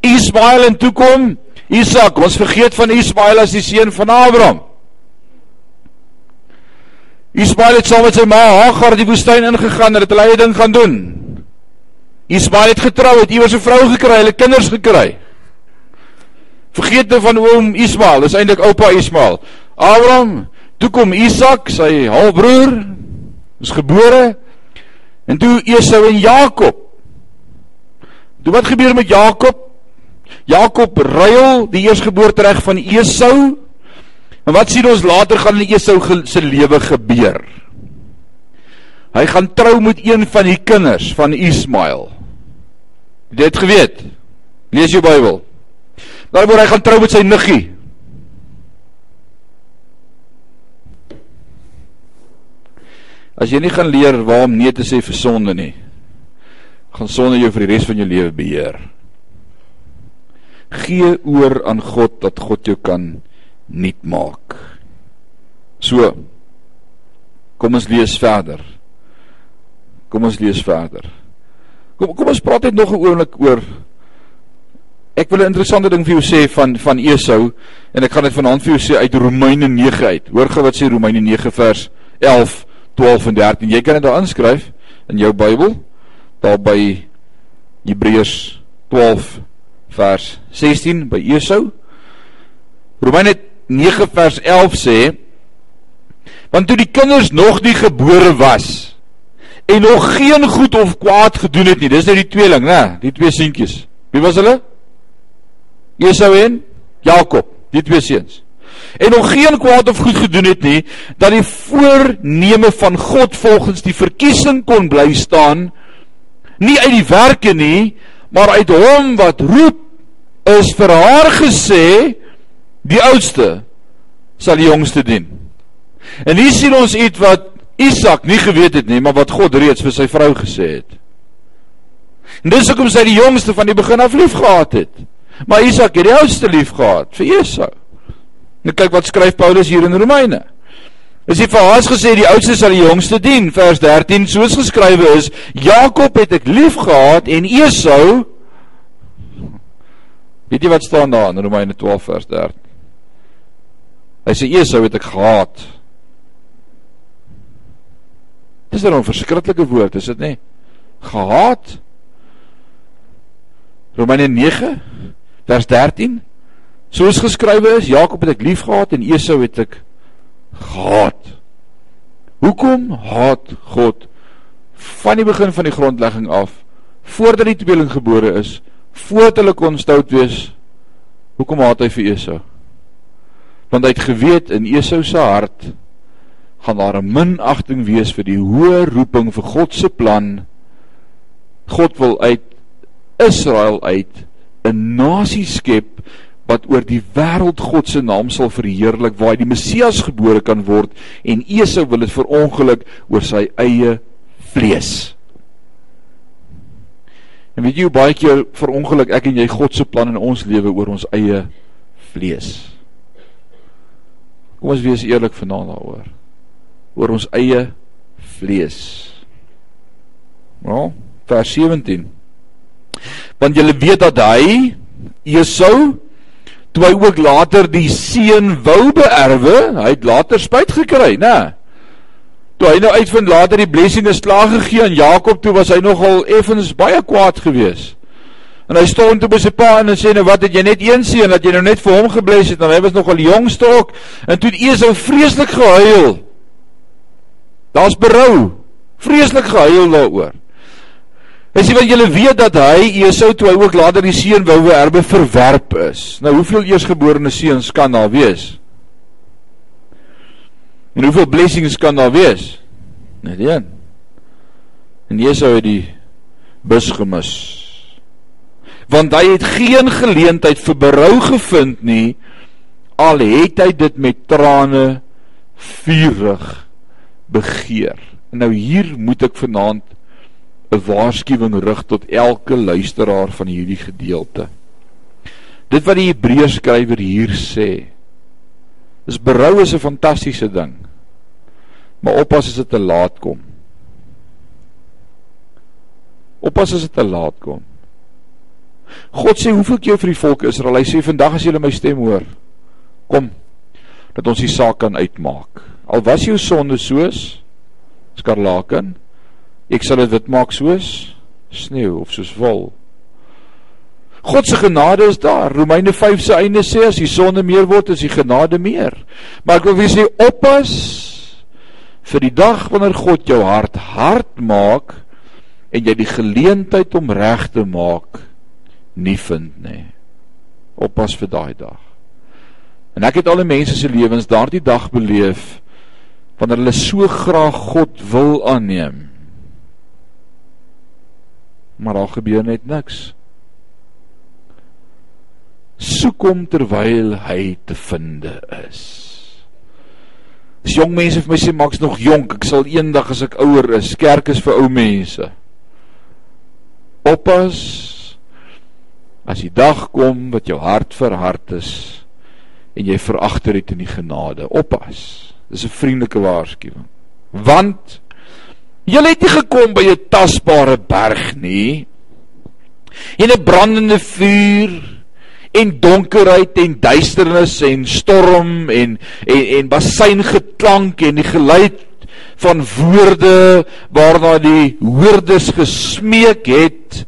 Ismael en toe kom Isak. Ons vergeet van Ismael as die seun van Abraham. Ismael het saam met sy ma Hagar die woestyn ingegaan en het hulle eie ding gaan doen. Ismael het getrou, het iewers 'n vrou gekry, hulle kinders gekry. Vergeet nou van oom Ismael, dis eintlik oupa Ismael. Abraham, toe kom Isak, sy halfbroer, is gebore. En toe Esau en Jakob. Toe wat gebeur met Jakob? Jakob ruil die eersgeboortereg van Esau. En wat sien ons later gaan in Esau se lewe gebeur? Hy gaan trou met een van die kinders van Ismael. Jy het geweet. Lees jou Bybel. Daaroor hy gaan trou met sy niggie. As jy nie gaan leer waar om nee te sê vir sonde nie, gaan sonde jou vir die res van jou lewe beheer. Gee oor aan God dat God jou kan nuut maak. So. Kom ons lees verder. Kom ons lees verder. Kom kom ons praat net nog 'n oomblik oor Ek wil 'n interessante ding vir jou sê van van Esau en ek gaan dit vanaand vir jou sê uit Romeine 9 uit. Hoor gou wat sê Romeine 9 vers 11, 12 en 13. Jy kan dit daar inskryf in jou Bybel daar by Hebreërs 12 vers 16 by Esau. Romeine 9 vers 11 sê want toe die kinders nog nie gebore was en nog geen goed of kwaad gedoen het nie. Dis nou die tweeling, né? Die twee seentjies. Wie was hulle? Esau en Jakob, die twee seuns. En nog geen kwaad of goed gedoen het nie, dat die voorneme van God volgens die verkiesing kon bly staan, nie uit die werke nie, maar uit hom wat roep, is vir haar gesê, die oudste sal die jongste dien. En hier sien ons iets wat Isak nie geweet het nie, maar wat God reeds vir sy vrou gesê het. En dis hoekom sy die jongste van die begin af lief gehad het. Maar Isak het die oudste lief gehad vir Esau. Nou kyk wat skryf Paulus hier in Romeine. Is hy vir haar gesê die oudste sal die jongste dien, vers 13 soos geskrywe is, Jakob het ek lief gehad en Esau Weet jy wat staan daar in Romeine 12 vers 13? Hy sê Esau het ek gehaat. Dis 'n verskriklike woord, is dit nie? Gehaat. Romeine 9 vers 13. Soos geskrywe is, Jakob het ek liefgehad en Esau het ek gehaat. Hoekom haat God van die begin van die grondlegging af voordat die tweeling gebore is, voordat hulle kon stout wees? Hoekom haat hy vir Esau? Want hy het geweet in Esau se hart gaan daar 'n minagting wees vir die hoë roeping vir God se plan. God wil uit Israel uit 'n nasie skep wat oor die wêreld God se naam sal verheerlik waar die Messias gebore kan word en Esau wil dit verongeluk oor sy eie vlees. En weet jy hoe baie keer verongeluk ek en jy God se plan in ons lewe oor ons eie vlees. Kom ons wees eerlik vanaand daaroor oor ons eie vlees. Nou, vers 17. Want julle weet dat hy Esau toe hy ook later die seun wou beerwe, hy het later spyt gekry, né? Toe hy nou uitvind later die blessing is klaar gegee aan Jakob, toe was hy nogal effens baie kwaad geweest. En hy stond toe by sy pa en sê nou wat het jy net een seun dat jy nou net vir hom gebless het en hy was nogal jongste ook en toe Esau vreeslik gehuil. Daar's berou. Vreeslik gehuil daaroor. Hy sê want julle weet dat hy Esau toe hy ook later die seun wou erbe verwerp is. Nou hoeveel eersgeborene seuns kan daar wees? En hoeveel blessings kan daar wees? Net een. En Esau het die bus gemis want hy het geen geleentheid vir berou gevind nie al het hy dit met trane vurig begeer. En nou hier moet ek vanaand 'n waarskuwing rig tot elke luisteraar van hierdie gedeelte. Dit wat die Hebreërs skrywer hier sê is berou is 'n fantastiese ding maar oppas as dit te laat kom. Oppas as dit te laat kom. God sê hoeveel keer vir die volk Israel, hy sê vandag as julle my stem hoor, kom dat ons die saak kan uitmaak. Al was jou sonde soos skarlaken, ek sal dit wit maak soos sneeu of soos wol. God se genade is daar. Romeine 5 se einde sê as die sonde meer word, is die genade meer. Maar ek wil weer sê oppas vir die dag wanneer God jou hart hard maak en jy die geleentheid om reg te maak nie vind nie. Oppas vir daai dag. En ek het al die mense se lewens daardie dag beleef wanneer hulle so graag God wil aanneem. Maar daar gebeur net niks. Soek hom terwyl hy te vinde is. As jong mense vir my sê maak's nog jonk, ek sal eendag as ek ouer is, kerk is vir ou mense. Oppas as die dag kom wat jou hart verhard is en jy veragter het in die genade oppas dis 'n vriendelike waarskuwing want jy het nie gekom by 'n tasbare berg nie. En 'n brandende vuur en donkerheid en duisternis en storm en en en basseingeklank en die geluid van woorde waarna die hoorders gesmeek het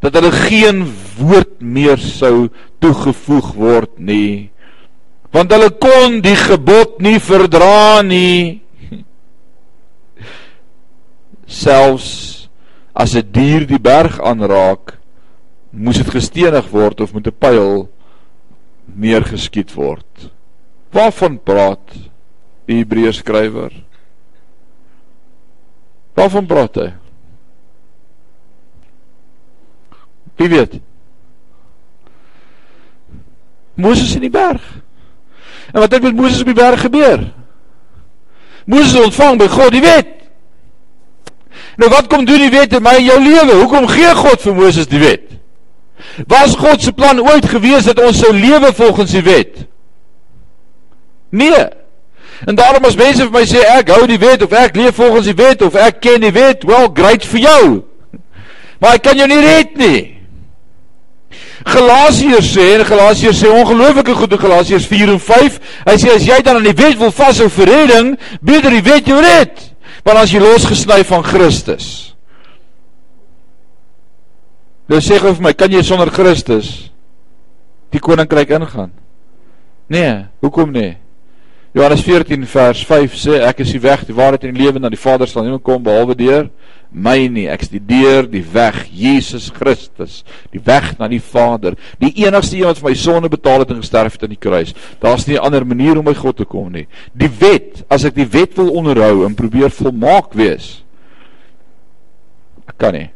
dat hulle geen woord meer sou toegevoeg word nie want hulle kon die gebod nie verdra nie selfs as 'n die dier die berg aanraak moes dit gestenig word of met 'n pyl neergeskiet word waarvan praat die Hebreërs skrywer waarvan praat hy Wie weet? Moses in die berg. En wat het met Moses op die berg gebeur? Moses ontvang by God die wet. Nou wat kom doen die wet in my en jou lewe? Hoekom gee God vir Moses die wet? Was God se plan ooit gewees dat ons sou lewe volgens die wet? Nee. En daarom as mense vir my sê ek hou die wet of ek leef volgens die wet of ek ken die wet, well great vir jou. Maar ek kan jou nie red nie. Galasiërs sê en Galasiërs sê ongelooflike goed in Galasiërs 4 en 5. Hy sê as jy dan aan die wet wil vashou vir redding, beter die wet jou red. Want as jy losgesny van Christus. Nou sê gou vir my, kan jy sonder Christus die koninkryk ingaan? Nee, hoekom nie? Johannes 14 vers 5 sê ek is die weg, die waarheid en die lewe na die Vader sal niemand kom behalwe deur my nie. Ek is die deur, die weg, Jesus Christus, die weg na die Vader. Die enigste een wat vir my sonde betaal het en gesterf het aan die kruis. Daar's nie 'n ander manier om by God te kom nie. Die wet, as ek die wet wil onderhou en probeer volmaak wees, ek kan nie.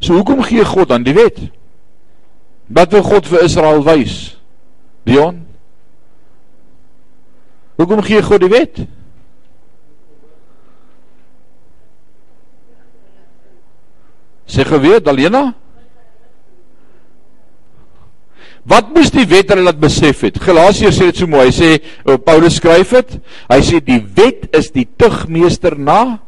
So hoekom gee God dan die wet? Wat wil God vir Israel wys? Dion Hoekom gee God die wet? Sê geweet Dalena? Wat moes die wet hulle laat besef het? Galasiërs sê dit so mooi. Hy sê oh, Paulus skryf dit. Hy sê die wet is die tugmeester na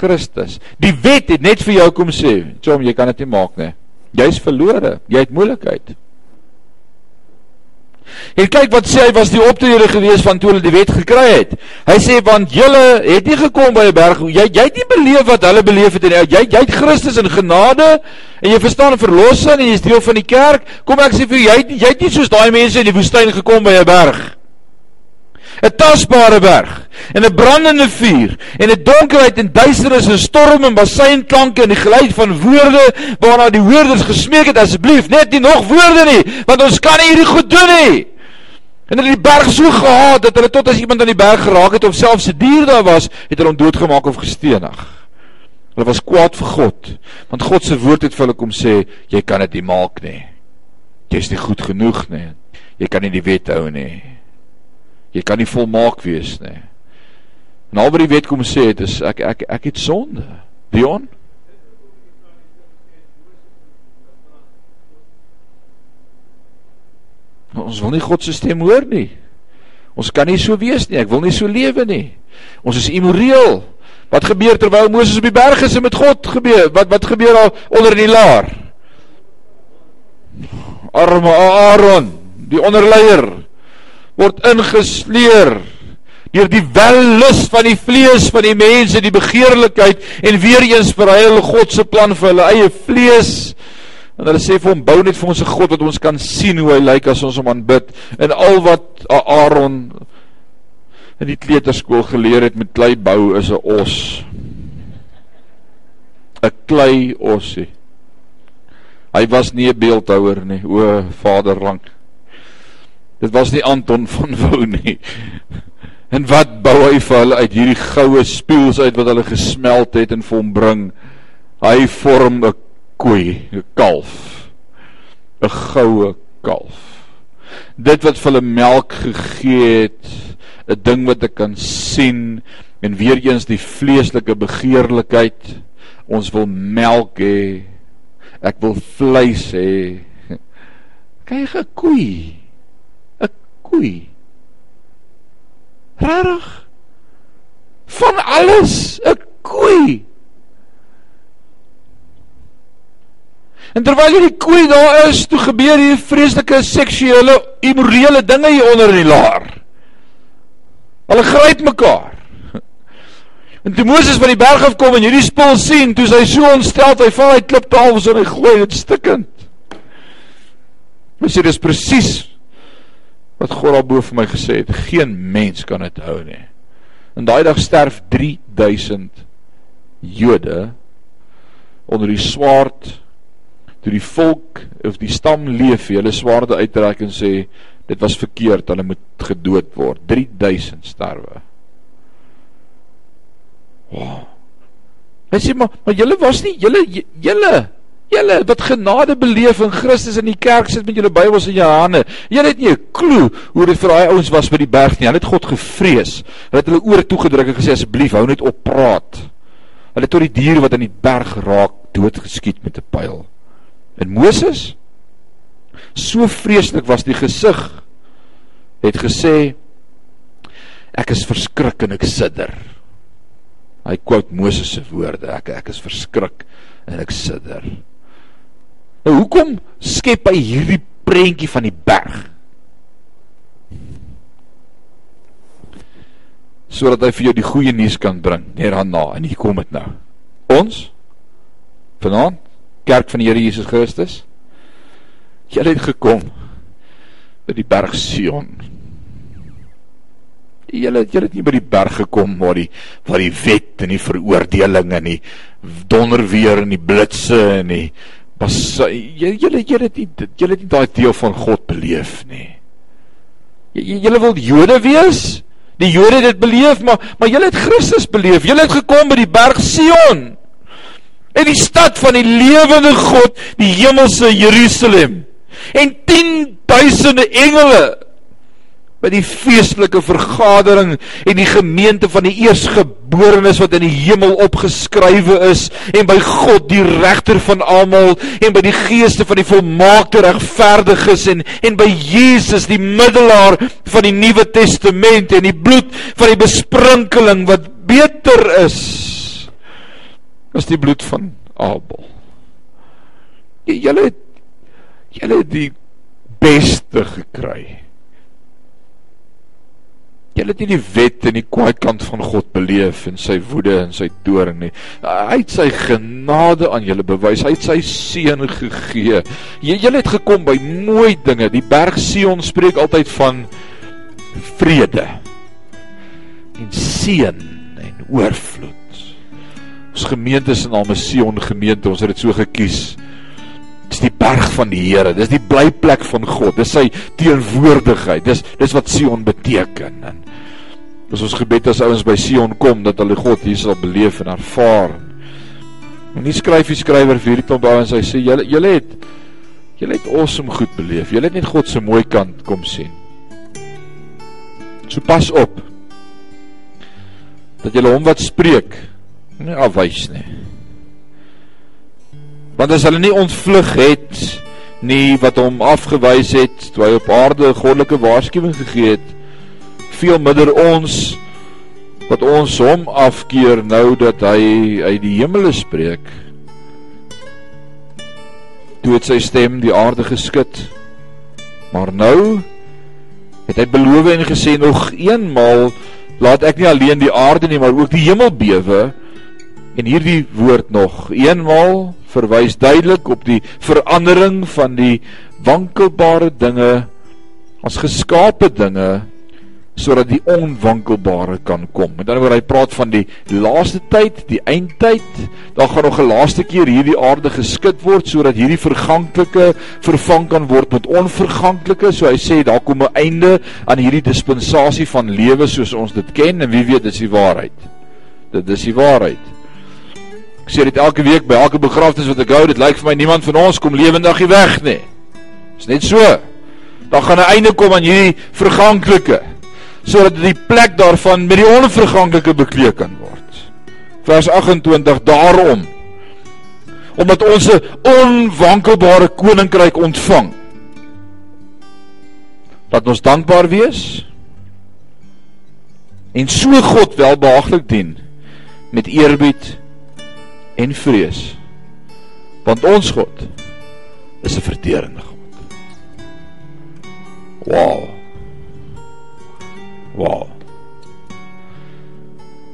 Christus. Die wet het net vir jou kom sê, "Chom, jy kan dit nie maak nie. Jy's verlore. Jy het moeilikheid." En kyk wat sê hy was die optrede gewees van toe hulle die wet gekry het. Hy sê want julle het nie gekom by 'n berg jy jy het nie beleef wat hulle beleef het nie. Jy jy het Christus in genade en jy verstaan verlossing en jy is deel van die kerk. Kom ek sê vir jou jy het, jy het nie soos daai mense in die woestyn gekom by 'n berg 'n tasbare berg en 'n brandende vuur en 'n donkerheid en duisternis en storm en basseinklanke en die geluid van woorde waarna die hoorders gesmeek het asseblief net nie nog woorde nie want ons kan nie hierdie goed doen nie. En hulle die berg so gehaat dat hulle tot as iemand aan die berg geraak het of selfs 'n dier daar was het hulle hom doodgemaak of gestenig. Hulle was kwaad vir God want God se woord het vir hulle kom sê jy kan dit nie maak nie. Jy's nie goed genoeg nie. Jy kan nie die wet hou nie Jy kan nie volmaak wees nie. Nou wat die wet kom sê het is ek ek ek het sonde. Dion Ons wil nie God se stem hoor nie. Ons kan nie so wees nie. Ek wil nie so lewe nie. Ons is immoreel. Wat gebeur terwyl Moses op die berg is en met God gebeur? Wat wat gebeur daar onder die laar? Arme Aaron, die onderleier, word ingesleer deur die wellus van die vlees van die mense, die begeerlikheid en weer eens verhuil God se plan vir hulle eie vlees. En hulle sê vir hom bou net vir ons 'n God wat ons kan sien hoe hy lyk as ons hom aanbid. En al wat Aaron in die kleuterskool geleer het met klei bou is 'n os. 'n Klei osie. Hy was nie 'n beeldhouer nie, o Vaderland. Dit was nie Anton van Wou nie. En wat bou hy vir hulle uit hierdie goue spieëls uit wat hulle gesmelt het en vir hom bring? Hy vorm 'n koei, 'n kalf. 'n Goue kalf. Dit wat vir hulle melk gegee het, 'n ding wat ek kan sien en weer eens die vleeslike begeerlikheid. Ons wil melk hê. Ek wil vleis hê. Kyk 'n koei koei. Rarig. Van alles 'n koei. En terwyl hierdie koei daar is, toe gebeur hier vreeslike seksuele immorele dinge hier onder in die laar. Hulle gryp mekaar. En toe Moses van die berg af kom en hierdie spul sien, toe hy so ontstel, hy val uit kliptafels en hy gooi dit stikkend. Mens sê dis presies wat God daarbo vir my gesê het, geen mens kan dit hou nie. En daai dag sterf 3000 Jode onder die swaard toe die volk of die stam leef, hulle swaarde uittrek en sê dit was verkeerd, hulle moet gedood word. 3000 sterwe. Wow. Hy sê maar, maar julle was nie julle julle Julle wat genade beleef in Christus in die kerk sit met julle Bybels in jou hande. Julle het nie 'n klou hoe dit vir daai ouens was by die berg nie. Hulle het God gevrees. Hulle het hulle oor toegedruk en gesê asseblief hou net op praat. Hulle het tot die diere wat aan die berg raak doodgeskiet met 'n pyl. En Moses so vreeslik was die gesig het gesê ek is verskrik en ek sidder. Hy quote Moses se woorde ek ek is verskrik en ek sidder. Nou hoekom skep hy hierdie prentjie van die berg? Sodat hy vir jou die goeie nuus kan bring daarna en hier kom dit nou. Ons vanaand kerk van die Here Jesus Christus. Julle het gekom by die berg Sion. Julle julle het nie by die berg gekom waar die waar die wet en die veroordeling en die donderweer en die blitse en die was julle julle het nie julle het nie daai deel van God beleef nie. Julle wil Jode wees? Die Jode het dit beleef, maar maar julle het Christus beleef. Julle het gekom by die berg Sion. In die stad van die lewende God, die hemelse Jerusalem. En 10000 engele by die feestelike vergadering en die gemeente van die eersgeborenes wat in die hemel opgeskrywe is en by God die regter van almal en by die geeste van die volmaakte regverdiges en en by Jesus die middelaar van die Nuwe Testament en die bloed van die besprinkeling wat beter is as die bloed van Abel. Julle julle het die beste gekry. Julle het nie die wet en die kwaai kant van God beleef en sy woede en sy toorn nie. Hy het sy genade aan julle bewys. Hy het sy seën gegee. Julle het gekom by mooi dinge. Die berg Sion spreek altyd van vrede en seën en oorvloed. Ons gemeente se naam is Sion gemeente. Ons het dit so gekies. Dis die berg van die Here. Dis die blyplek van God. Dis sy teenwoordigheid. Dis dis wat Sion beteken. En Dis ons gebed as ouens by Sion kom dat hulle God hier sal beleef en ervaar. En nie skryf die skrywer vir hierdie klomp ouens hy sê julle julle het julle het awesome goed beleef. Julle het net God se mooi kant kom sien. So pas op. Dat julle hom wat spreek nie afwys nie. Want as hulle nie ontvlug het nie wat hom afgewys het toe hy op aarde goddelike waarskuwing gegee het veel minder ons wat ons hom afkeer nou dat hy uit die hemele spreek. Toe het sy stem die aarde geskud. Maar nou het hy beloof en gesê nog eenmal laat ek nie alleen die aarde nie, maar ook die hemel bewe. En hierdie woord nog eenmal verwys duidelik op die verandering van die wankelbare dinge as geskape dinge sodat die onwankelbare kan kom. Met ander woorde, hy praat van die laaste tyd, die eindtyd. Daar gaan nog 'n laaste keer hierdie aarde geskit word sodat hierdie verganklike vervang kan word met onverganklike. So hy sê daar kom 'n einde aan hierdie dispensasie van lewe soos ons dit ken en wie weet dis die waarheid. Dit is die waarheid. Ek sê dit elke week by elke begrafnis wat ek hou, dit lyk vir my niemand van ons kom lewendig hier weg nie. Dis net so. Daar gaan 'n einde kom aan hierdie verganklike sodat die plek daarvan met die onverganklike bekleed kan word. Vers 28 daarom omdat ons 'n onwankelbare koninkryk ontvang. Laat ons dankbaar wees en so God welbehaaglik dien met eerbied en vrees. Want ons God is 'n verterende God. Wow. Wow.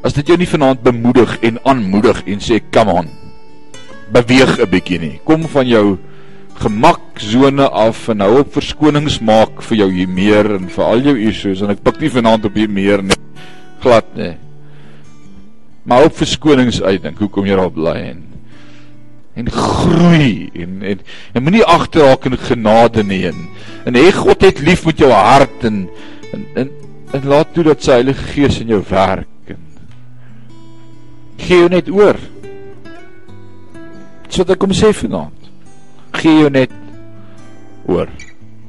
As dit jou nie vanaand bemoedig en aanmoedig en sê come on. Beweeg 'n bietjie nie. Kom van jou gemaksone af en hou op verskonings maak vir jou hier meer en vir al jou issues en ek pik nie vanaand op hier meer nie. Glad nie. Maar op verskonings uitdink. Hoekom jy daar bly en en groei en en, en moenie agterraak in genade nie en en hê God het lief met jou hart en en, en en laat toe dat sy Heilige Gees in jou werk en gee jou net oor. So dat ek kom sê vanaand, gee jou net oor.